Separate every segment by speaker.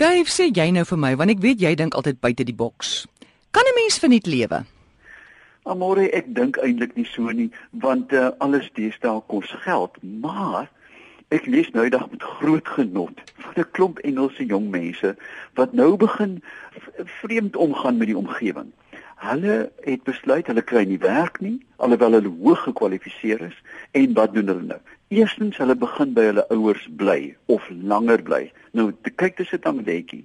Speaker 1: Dave, sê jy nou vir my want ek weet jy dink altyd buite die boks. Kan 'n mens verniet lewe?
Speaker 2: Amore, ek dink eintlik nie so nie, want uh, alles deesdae kos geld, maar ek lees nou eendag met groot genot van 'n klomp Engelse jong mense wat nou begin vreemd omgaan met die omgewing. Hulle het besluit hulle kry nie werk nie alhoewel hulle hoog gekwalifiseer is en wat doen hulle nou? Eerstens hulle begin by hulle ouers bly of langer bly. Nou kyk dis dit dan netjie.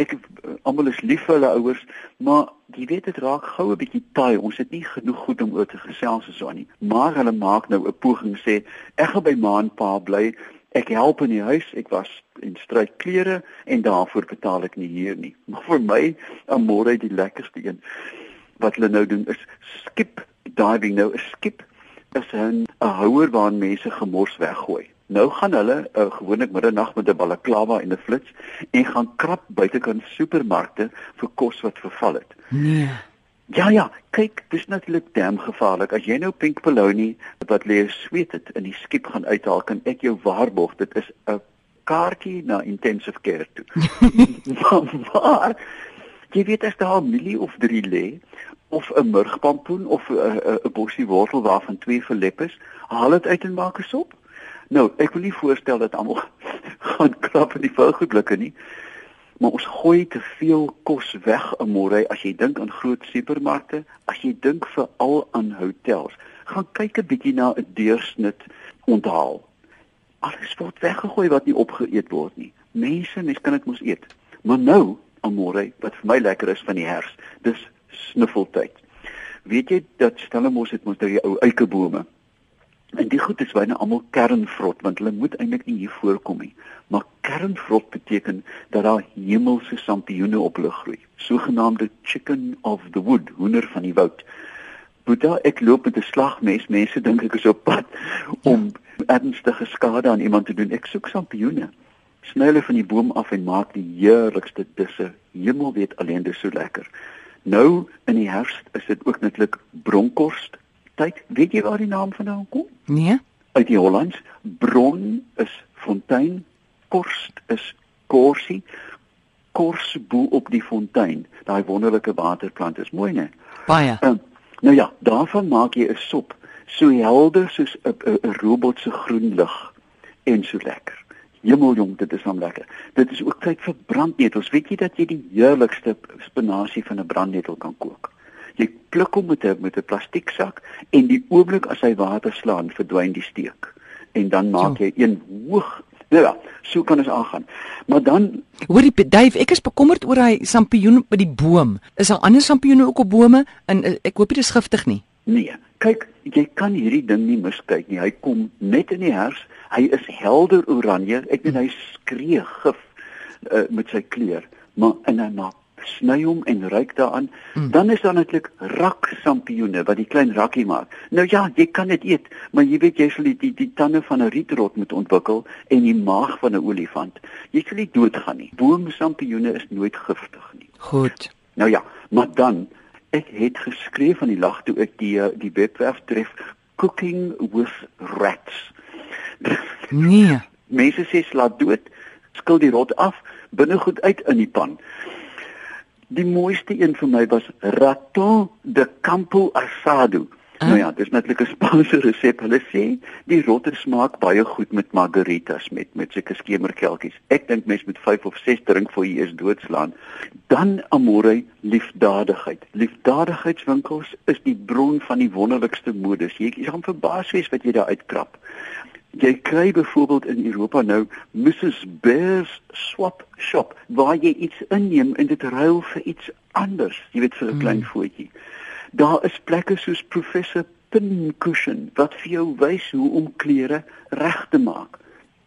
Speaker 2: Ek almal is lief vir hulle ouers, maar jy weet dit raak gou 'n bietjie taai. Ons het nie genoeg goed om oor te gesels so aan nie. Maar hulle maak nou 'n poging sê ek gaan by ma en pa bly. Ek help in die huis, ek was en stryk klere en daarvoor betaal ek nie hier nie. Maar vir my, amore die lekkerste een wat hulle nou doen is skip diving nou 'n skip is 'n 'n houer waarin mense gemors weggooi. Nou gaan hulle uh, gewoonlik middernag met 'n balaklava en 'n flits en gaan krap buitekant supermarkte vir kos wat verval het.
Speaker 1: Nee.
Speaker 2: Ja ja, kyk, dis natuurlik dam gevaarlik. As jy nou pink bologna wat lê sweet het in die skip gaan uithaal, kan ek jou waarborg dit is 'n kaartjie na intensive care toe. maar jy weet as daar 'n milie of 3 lê of 'n murgpampoen of 'n bossie wortel waarvan twee verlep is, haal dit uit en maak 'n sop. Nou, ek wil nie voorstel dat almal gaan krap in die vuilgoedblikke nie. Maar ons gooi te veel kos weg in môre as jy dink aan groot supermarkte, as jy dink veral aan hotels. Gaan kyk 'n bietjie na 'n deursnit onthaal. Alles word weggegooi wat nie opgeëet word nie. Mense, mens kan dit mos eet. Maar nou amore wat vir my lekker is van die herfs. Dis snuffeltyd. Weet jy dat Stellenbosch het mos daai ou eikebome. En die goed is byna almal kernvrot want hulle moet eintlik nie hier voorkom nie. Maar kernvrot beteken dat daar hemelse sampioene op hulle groei. Sogenaamde chicken of the wood, hoender van die woud. Boeta, ek loop met 'n slagmes. Mense dink ek is op pad om ernstige skade aan iemand te doen. Ek soek sampioene sny hulle van die boom af en maak die heerlikste disse. Hemel weet alleen dis so lekker. Nou in die herfs is dit ook netlik bronkorst tyd. Weet jy waar die naam vandaan kom?
Speaker 1: Nee.
Speaker 2: Uit die Hollands. Bron is fontein, korst is korsie. Kors bo op die fontein. Daai wonderlike waterplant is mooi, né?
Speaker 1: Baie.
Speaker 2: Um, nou ja, daarvan maak jy 'n sop so helder soos 'n 'n robot se groen lig en so lekker. Hemeljong, dit is hom lekker. Dit is ook tyd vir brandnetels. Weet jy dat jy die heerlikste spinasie van 'n brandnetel kan kook? Jy pluk hom met 'n met 'n plastieksak en die oomblik as hy water slaan, verdwyn die steek. En dan maak jy een hoog nou Ja, so kan ons aangaan. Maar dan
Speaker 1: Hoorie Dave, ek is bekommerd oor hy sampioen by die boom. Is daar ander sampioene ook op bome? En eh, ek hoop dit is giftig nie.
Speaker 2: Nee, kyk, jy kan hierdie ding nie miskyk nie. Hy kom net in die herfs. Hy is helder oranje. Ek weet hy skree gif uh, met sy kleur, maar en hy maak sny hom en ruik daaraan. Hmm. Dan is daar natuurlik raksampioene wat die klein rakkie maak. Nou ja, jy kan dit eet, maar jy weet jy sal die die, die tande van 'n rietrot moet ontwikkel en die maag van 'n olifant. Jy sal nie doodgaan nie. Boomsampioene is nooit giftig nie.
Speaker 1: Goed.
Speaker 2: Nou ja, maar dan ek het geskryf van die lag toe ek die die webwerf tref cooking with rats.
Speaker 1: Nee.
Speaker 2: Mense sê slaat dood, skil die rot af, binnegoed uit in die pan. Die mooiste een vir my was raton de campo asado. Uh. Nou ja, dis netlik 'n Spaanse resep. Hulle sê die rotte smaak baie goed met margaritas met met sulke skemerkelkies. Ek dink mens moet 5 of 6 drink voor jy is doodslaan. Dan amore liefdadigheid. Liefdadigheidswinkels is die bron van die wonderlikste modes. Jy, jy gaan verbaas wees wat jy daar uitkrap. Jy kry byvoorbeeld in Europa nou Mrs Bear's Swap Shop waar jy iets inneem en dit ruil vir iets anders, jy weet vir 'n klein mm. Daar is plekke soos Professor Pincushion wat vir jou wys hoe om klere reg te maak.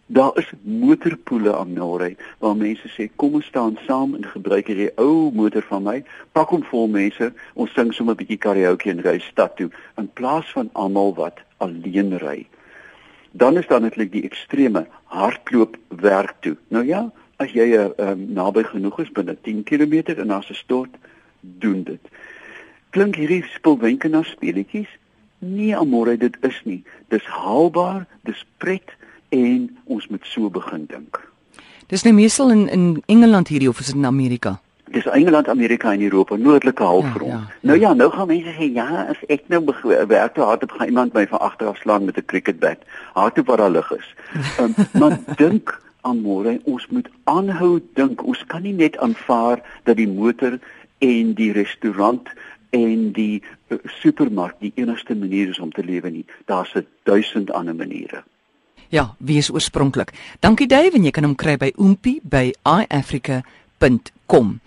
Speaker 2: Daar is motorpoele aan Norway waar mense sê kom ons staan saam en gebruik hierdie ou motor van my, pak hom vol mense, ons sing sommer 'n bietjie karaoke en ry stad toe in plaas van almal wat alleen ry dan is daar natuurlik die ekstreme hardloop werk toe. Nou ja, as jy uh, um, naby genoeg is binne 10 km en as 'n stort doen dit. Klink hierdie spulwenke na speletjies? Nee, amore, dit is nie. Dis haalbaar, dis pret en ons moet so begin dink.
Speaker 1: Dis nou meestal in in Engeland hierdie of is dit in Amerika?
Speaker 2: Dis Engeland, Amerika en Europa, noordelike halfrond. Ja, ja, ja. Nou ja, nou gaan mense sê ja, as ek nou werk te hard op gaan iemand my van agter af slaan met 'n cricket bat. Hard op waar daar lig is. Um, maar dink aan môre, ons moet aanhou dink. Ons kan nie net aanvaar dat die motor en die restaurant en die uh, supermark die enigste manier is om te lewe nie. Daar's 'n duisend ander maniere.
Speaker 1: Ja, wie is oorspronklik? Dankie Dave en jy kan hom kry by oompie by iafrica.com.